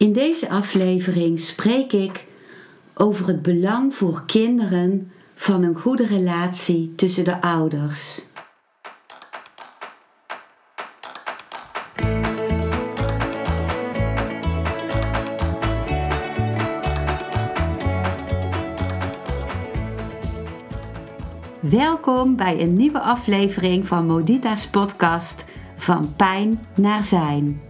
In deze aflevering spreek ik over het belang voor kinderen van een goede relatie tussen de ouders. Welkom bij een nieuwe aflevering van Modita's podcast Van Pijn naar Zijn.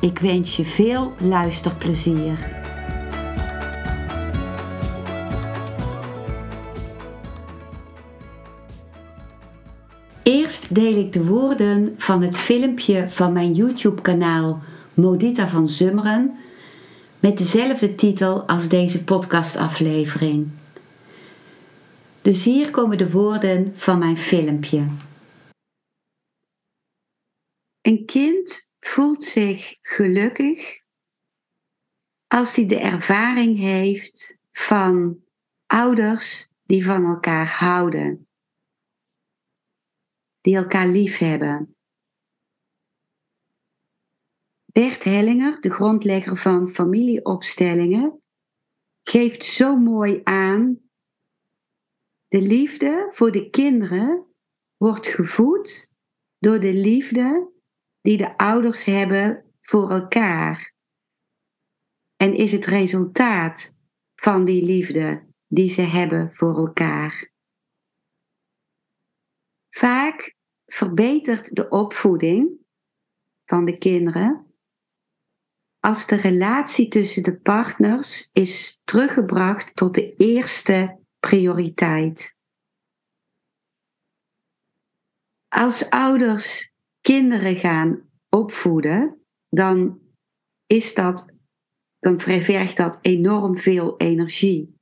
Ik wens je veel luisterplezier. Eerst deel ik de woorden van het filmpje van mijn YouTube-kanaal Modita van Zummeren met dezelfde titel als deze podcastaflevering. Dus hier komen de woorden van mijn filmpje. Een kind voelt zich gelukkig als hij de ervaring heeft van ouders die van elkaar houden, die elkaar lief hebben. Bert Hellinger, de grondlegger van familieopstellingen, geeft zo mooi aan: de liefde voor de kinderen wordt gevoed door de liefde die de ouders hebben voor elkaar. En is het resultaat van die liefde die ze hebben voor elkaar. Vaak verbetert de opvoeding van de kinderen als de relatie tussen de partners is teruggebracht tot de eerste prioriteit. Als ouders kinderen gaan opvoeden, dan is dat, dan vergt dat enorm veel energie.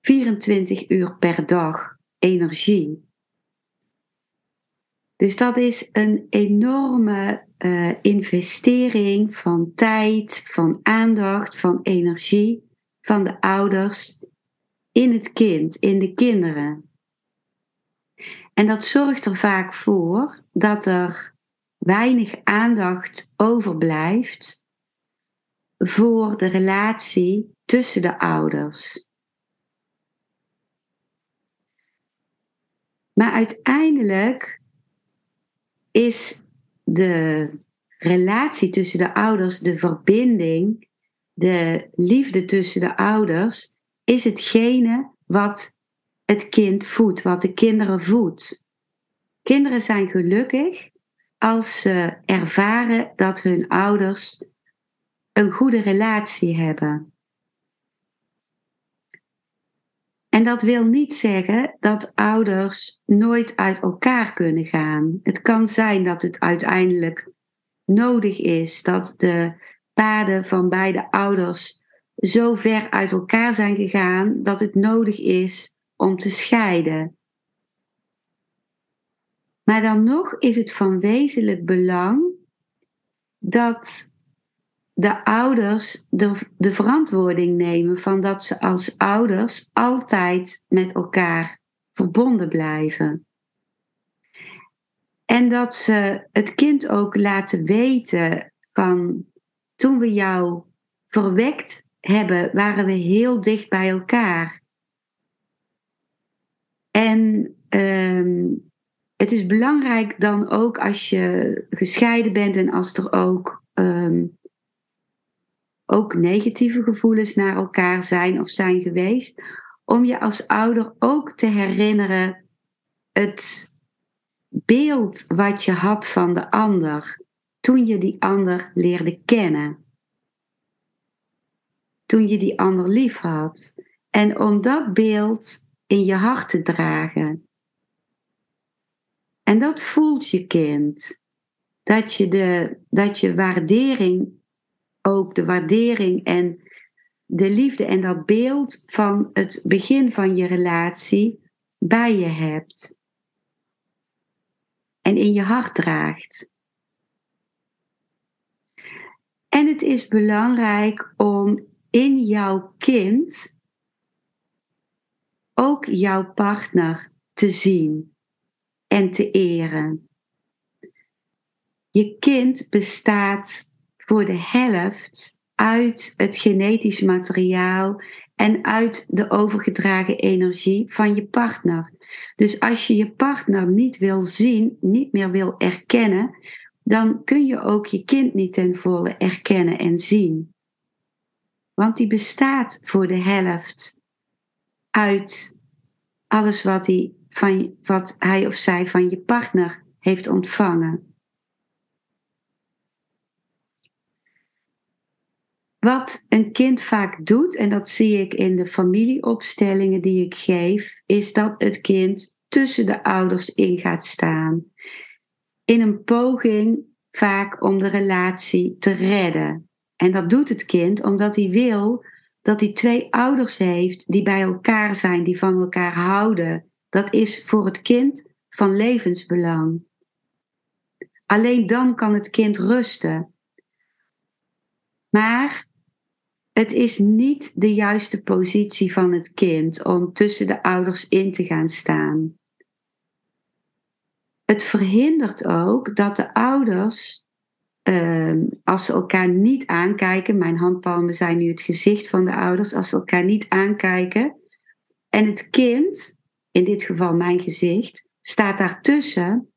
24 uur per dag energie. Dus dat is een enorme uh, investering van tijd, van aandacht, van energie van de ouders in het kind, in de kinderen. En dat zorgt er vaak voor dat er weinig aandacht overblijft voor de relatie tussen de ouders. Maar uiteindelijk is de relatie tussen de ouders, de verbinding, de liefde tussen de ouders, is hetgene wat het kind voedt, wat de kinderen voedt. Kinderen zijn gelukkig als ze ervaren dat hun ouders een goede relatie hebben. En dat wil niet zeggen dat ouders nooit uit elkaar kunnen gaan. Het kan zijn dat het uiteindelijk nodig is dat de paden van beide ouders zo ver uit elkaar zijn gegaan dat het nodig is om te scheiden. Maar dan nog is het van wezenlijk belang dat de ouders de, de verantwoording nemen van dat ze als ouders altijd met elkaar verbonden blijven. En dat ze het kind ook laten weten van toen we jou verwekt hebben, waren we heel dicht bij elkaar. En ehm, het is belangrijk dan ook als je gescheiden bent en als er ook, ehm, ook negatieve gevoelens naar elkaar zijn of zijn geweest, om je als ouder ook te herinneren het beeld wat je had van de ander toen je die ander leerde kennen. Toen je die ander lief had. En om dat beeld in je hart te dragen. En dat voelt je kind. dat je, de, dat je waardering, ook de waardering en de liefde en dat beeld van het begin van je relatie bij je hebt. En in je hart draagt. En het is belangrijk om in jouw kind ook jouw partner te zien en te eren. Je kind bestaat voor de helft uit het genetisch materiaal en uit de overgedragen energie van je partner. Dus als je je partner niet wil zien, niet meer wil erkennen, dan kun je ook je kind niet ten volle erkennen en zien. Want die bestaat voor de helft uit alles wat hij, van, wat hij of zij van je partner heeft ontvangen. Wat een kind vaak doet, en dat zie ik in de familieopstellingen die ik geef, is dat het kind tussen de ouders in gaat staan. In een poging vaak om de relatie te redden. En dat doet het kind omdat hij wil dat hij twee ouders heeft die bij elkaar zijn, die van elkaar houden. Dat is voor het kind van levensbelang. Alleen dan kan het kind rusten. Maar het is niet de juiste positie van het kind om tussen de ouders in te gaan staan. Het verhindert ook dat de ouders, als ze elkaar niet aankijken, mijn handpalmen zijn nu het gezicht van de ouders, als ze elkaar niet aankijken en het kind, in dit geval mijn gezicht, staat daartussen,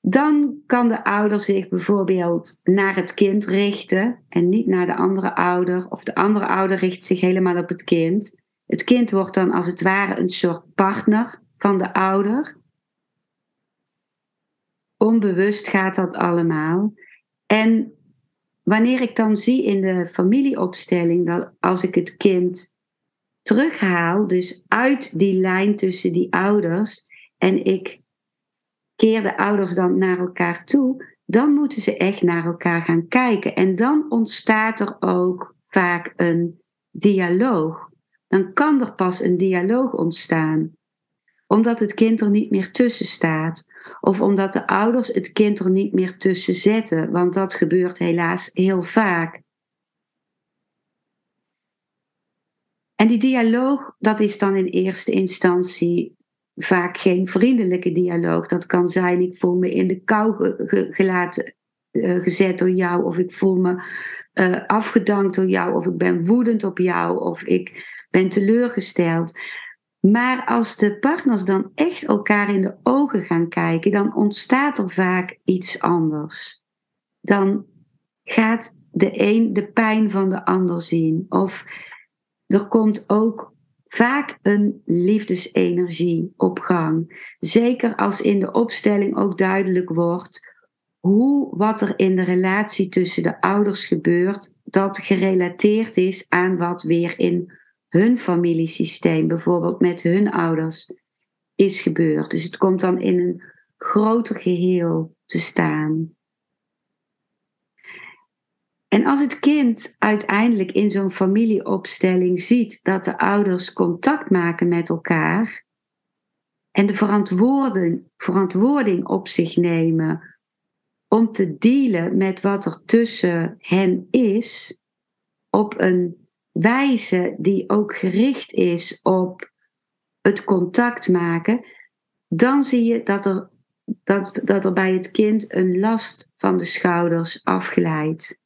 dan kan de ouder zich bijvoorbeeld naar het kind richten en niet naar de andere ouder. Of de andere ouder richt zich helemaal op het kind. Het kind wordt dan als het ware een soort partner van de ouder. Onbewust gaat dat allemaal. En wanneer ik dan zie in de familieopstelling dat als ik het kind terughaal, dus uit die lijn tussen die ouders, en ik keer de ouders dan naar elkaar toe, dan moeten ze echt naar elkaar gaan kijken. En dan ontstaat er ook vaak een dialoog. Dan kan er pas een dialoog ontstaan. Omdat het kind er niet meer tussen staat. Of omdat de ouders het kind er niet meer tussen zetten. Want dat gebeurt helaas heel vaak. En die dialoog, dat is dan in eerste instantie vaak geen vriendelijke dialoog. Dat kan zijn, ik voel me in de kou gelaten, uh, gezet door jou, of ik voel me uh, afgedankt door jou, of ik ben woedend op jou, of ik ben teleurgesteld. Maar als de partners dan echt elkaar in de ogen gaan kijken, dan ontstaat er vaak iets anders. Dan gaat de een de pijn van de ander zien. Of er komt ook vaak een liefdesenergie op gang. Zeker als in de opstelling ook duidelijk wordt hoe wat er in de relatie tussen de ouders gebeurt, dat gerelateerd is aan wat weer in hun familiesysteem, bijvoorbeeld met hun ouders, is gebeurd. Dus het komt dan in een groter geheel te staan. En als het kind uiteindelijk in zo'n familieopstelling ziet dat de ouders contact maken met elkaar en de verantwoording, verantwoording op zich nemen om te dealen met wat er tussen hen is, op een wijze die ook gericht is op het contact maken, dan zie je dat er, dat, dat er bij het kind een last van de schouders afglijdt.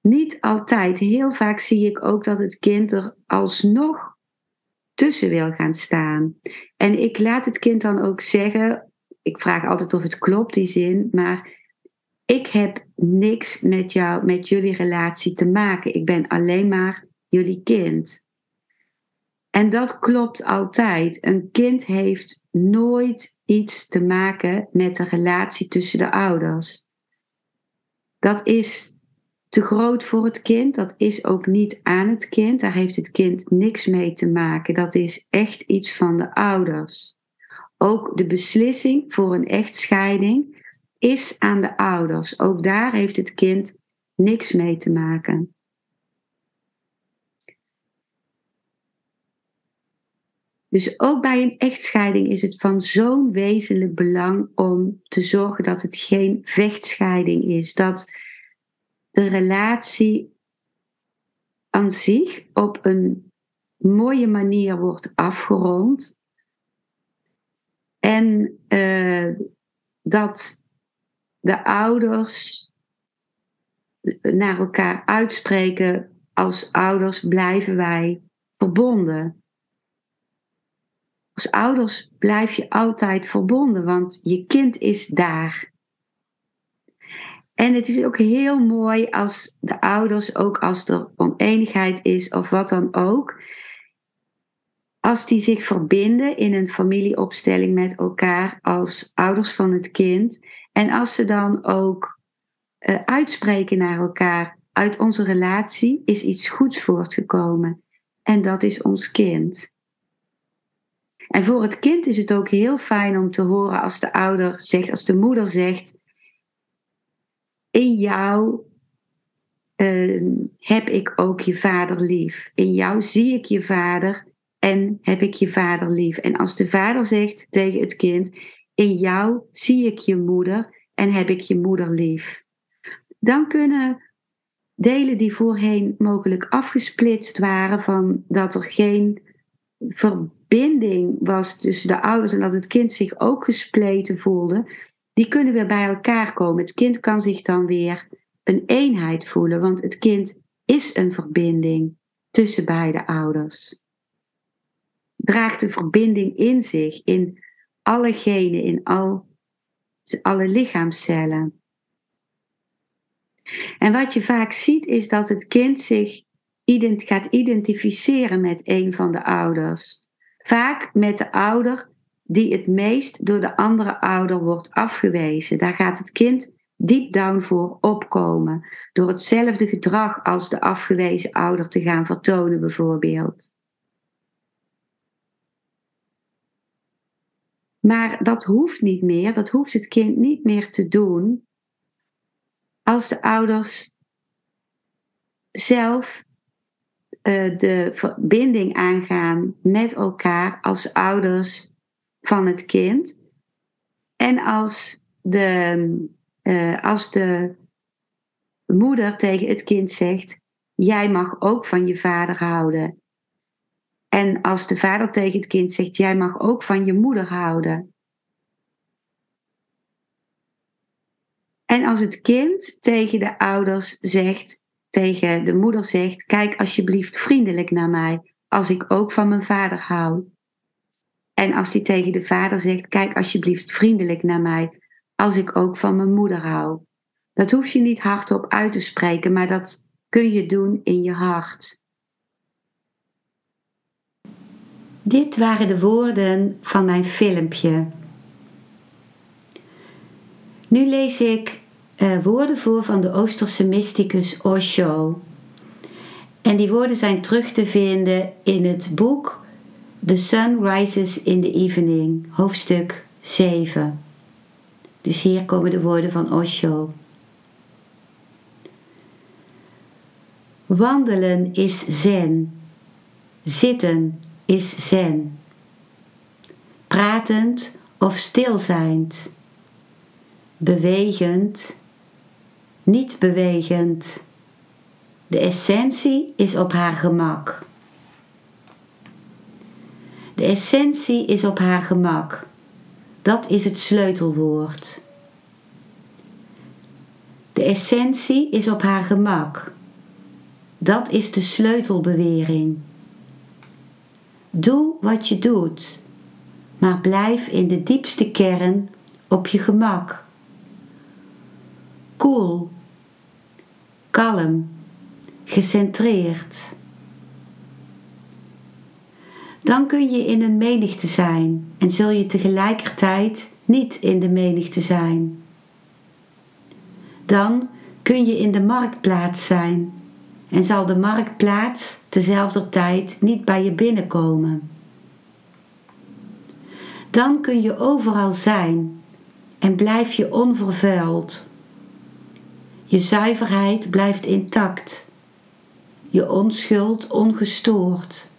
Niet altijd. Heel vaak zie ik ook dat het kind er alsnog tussen wil gaan staan. En ik laat het kind dan ook zeggen, ik vraag altijd of het klopt, die zin, maar ik heb niks met jou, met jullie relatie te maken. Ik ben alleen maar jullie kind. En dat klopt altijd. Een kind heeft nooit iets te maken met de relatie tussen de ouders. Dat is te groot voor het kind. Dat is ook niet aan het kind. Daar heeft het kind niks mee te maken. Dat is echt iets van de ouders. ook de beslissing voor een echtscheiding is aan de ouders. Ook daar heeft het kind niks mee te maken. Dus ook bij een echtscheiding is het van zo'n wezenlijk belang om te zorgen dat het geen vechtscheiding is. Dat de relatie aan zich op een mooie manier wordt afgerond. En uh, dat de ouders naar elkaar uitspreken, als ouders blijven wij verbonden. Als ouders blijf je altijd verbonden, want je kind is daar. En het is ook heel mooi als de ouders, ook als er oneenigheid is of wat dan ook, als die zich verbinden in een familieopstelling met elkaar als ouders van het kind. En als ze dan ook uh, uitspreken naar elkaar, uit onze relatie is iets goeds voortgekomen. En dat is ons kind. En voor het kind is het ook heel fijn om te horen als de ouder zegt, als de moeder zegt, in jou uh, heb ik ook je vader lief. In jou zie ik je vader en heb ik je vader lief. En als de vader zegt tegen het kind, in jou zie ik je moeder en heb ik je moeder lief. Dan kunnen delen die voorheen mogelijk afgesplitst waren van dat er geen verbinding was tussen de ouders en dat het kind zich ook gespleten voelde, die kunnen weer bij elkaar komen. Het kind kan zich dan weer een eenheid voelen, want het kind is een verbinding tussen beide ouders. Draagt de verbinding in zich, in alle genen, in al, alle lichaamcellen. En wat je vaak ziet is dat het kind zich gaat identificeren met een van de ouders. Vaak met de ouder die het meest door de andere ouder wordt afgewezen. Daar gaat het kind diep down voor opkomen. Door hetzelfde gedrag als de afgewezen ouder te gaan vertonen, bijvoorbeeld. Maar dat hoeft niet meer, dat hoeft het kind niet meer te doen als de ouders zelf uh, de verbinding aangaan met elkaar als ouders van het kind. En als de, uh, als de moeder tegen het kind zegt: Jij mag ook van je vader houden. En als de vader tegen het kind zegt: Jij mag ook van je moeder houden. En als het kind tegen de ouders zegt: tegen de moeder zegt: Kijk alsjeblieft vriendelijk naar mij, als ik ook van mijn vader hou. En als hij tegen de vader zegt: Kijk alsjeblieft vriendelijk naar mij, als ik ook van mijn moeder hou. Dat hoef je niet hardop uit te spreken, maar dat kun je doen in je hart. Dit waren de woorden van mijn filmpje. Nu lees ik uh, woorden voor van de Oosterse mysticus Osho. En die woorden zijn terug te vinden in het boek The Sun Rises in the Evening, hoofdstuk 7. Dus hier komen de woorden van Osho. Wandelen is zen. Zitten is zen. Pratend of stilzijnd. Bewegend niet bewegend. De essentie is op haar gemak. De essentie is op haar gemak. Dat is het sleutelwoord. De essentie is op haar gemak. Dat is de sleutelbewering. Doe wat je doet, maar blijf in de diepste kern op je gemak. Koel, kalm, gecentreerd. Dan kun je in een menigte zijn en zul je tegelijkertijd niet in de menigte zijn. Dan kun je in de marktplaats zijn en zal de marktplaats tezelfde tijd niet bij je binnenkomen. Dan kun je overal zijn en blijf je onvervuild. Je zuiverheid blijft intact, je onschuld ongestoord.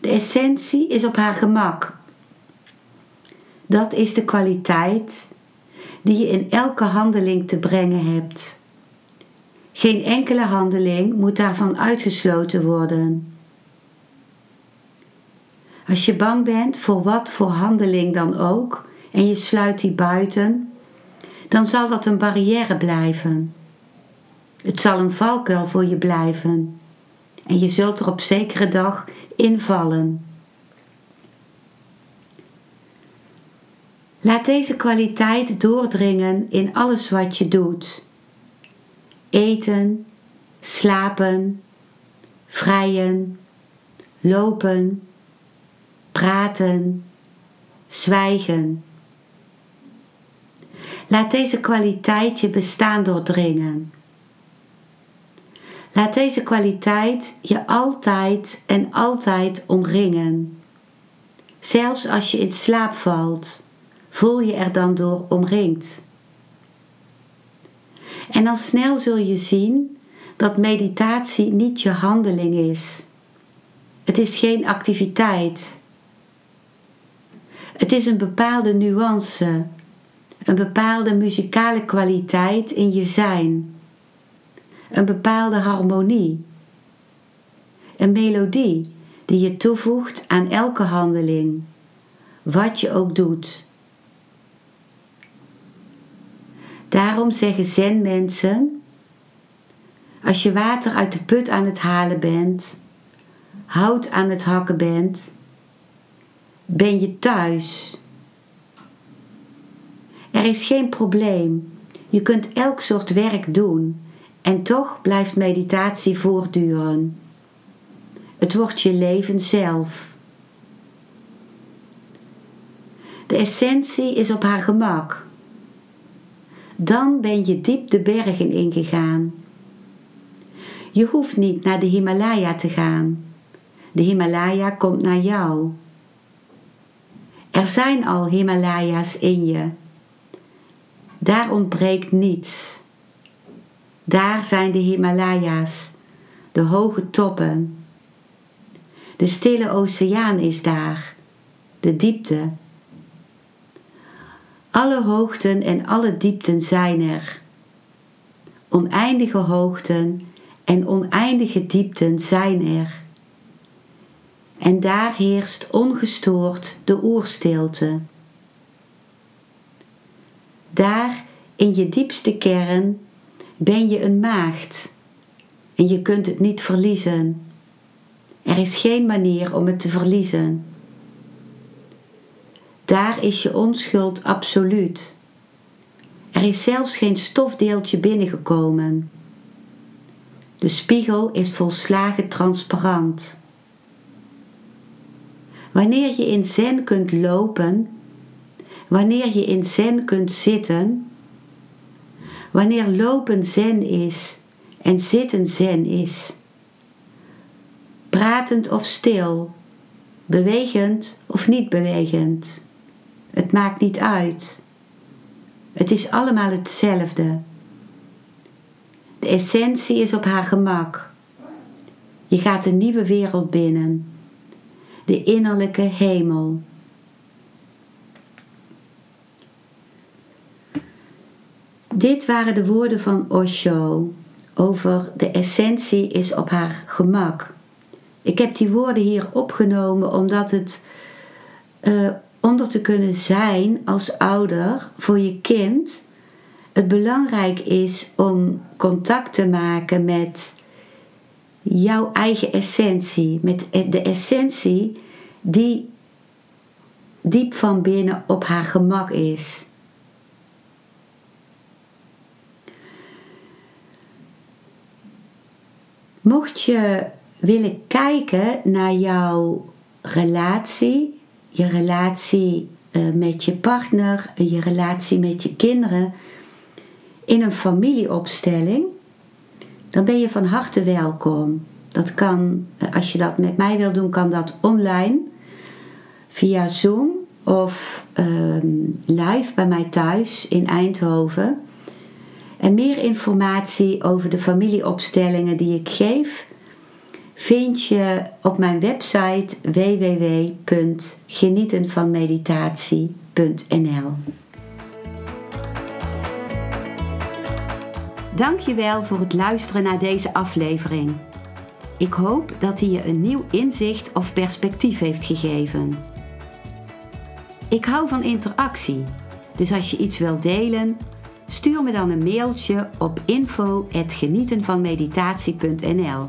De essentie is op haar gemak. Dat is de kwaliteit die je in elke handeling te brengen hebt. Geen enkele handeling moet daarvan uitgesloten worden. Als je bang bent voor wat voor handeling dan ook en je sluit die buiten, dan zal dat een barrière blijven. Het zal een valkuil voor je blijven en je zult er op zekere dag invallen. Laat deze kwaliteit doordringen in alles wat je doet. Eten, slapen, vrijen, lopen, praten, zwijgen. Laat deze kwaliteit je bestaan doordringen. Laat deze kwaliteit je altijd en altijd omringen. Zelfs als je in slaap valt, voel je er dan door omringd. En al snel zul je zien dat meditatie niet je handeling is. Het is geen activiteit. Het is een bepaalde nuance, een bepaalde muzikale kwaliteit in je zijn, een bepaalde harmonie, een melodie die je toevoegt aan elke handeling, wat je ook doet. Daarom zeggen zen-mensen: als je water uit de put aan het halen bent, hout aan het hakken bent, ben je thuis. Er is geen probleem. Je kunt elk soort werk doen en toch blijft meditatie voortduren. Het wordt je leven zelf. De essentie is op haar gemak. Dan ben je diep de bergen ingegaan. Je hoeft niet naar de Himalaya te gaan. De Himalaya komt naar jou. Er zijn al Himalaya's in je. Daar ontbreekt niets. Daar zijn de Himalaya's, de hoge toppen. De stille oceaan is daar, de diepte. Alle hoogten en alle diepten zijn er. Oneindige hoogten en oneindige diepten zijn er. En daar heerst ongestoord de oerstilte. Daar in je diepste kern ben je een maagd en je kunt het niet verliezen. Er is geen manier om het te verliezen. Daar is je onschuld absoluut. Er is zelfs geen stofdeeltje binnengekomen. De spiegel is volslagen transparant. Wanneer je in zen kunt lopen, wanneer je in zen kunt zitten, wanneer lopen zen is en zitten zen is, pratend of stil, bewegend of niet bewegend, het maakt niet uit. Het is allemaal hetzelfde. De essentie is op haar gemak. Je gaat een nieuwe wereld binnen de innerlijke hemel. Dit waren de woorden van Osho over de essentie is op haar gemak. Ik heb die woorden hier opgenomen omdat het uh, om er te kunnen zijn als ouder voor je kind het belangrijk is om contact te maken met jouw eigen essentie, met de essentie die diep van binnen op haar gemak is. Mocht je willen kijken naar jouw relatie, je relatie eh, met je partner, je relatie met je kinderen in een familieopstelling, dan ben je van harte welkom. Dat kan, eh, als je dat met mij wil doen, kan dat online via Zoom of ehm, live bij mij thuis in Eindhoven. En meer informatie over de familieopstellingen die ik geef vind je op mijn website www.genietenvanmeditatie.nl. Dankjewel voor het luisteren naar deze aflevering. Ik hoop dat hij je een nieuw inzicht of perspectief heeft gegeven. Ik hou van interactie, dus als je iets wilt delen, stuur me dan een mailtje op info@genietenvanmeditatie.nl.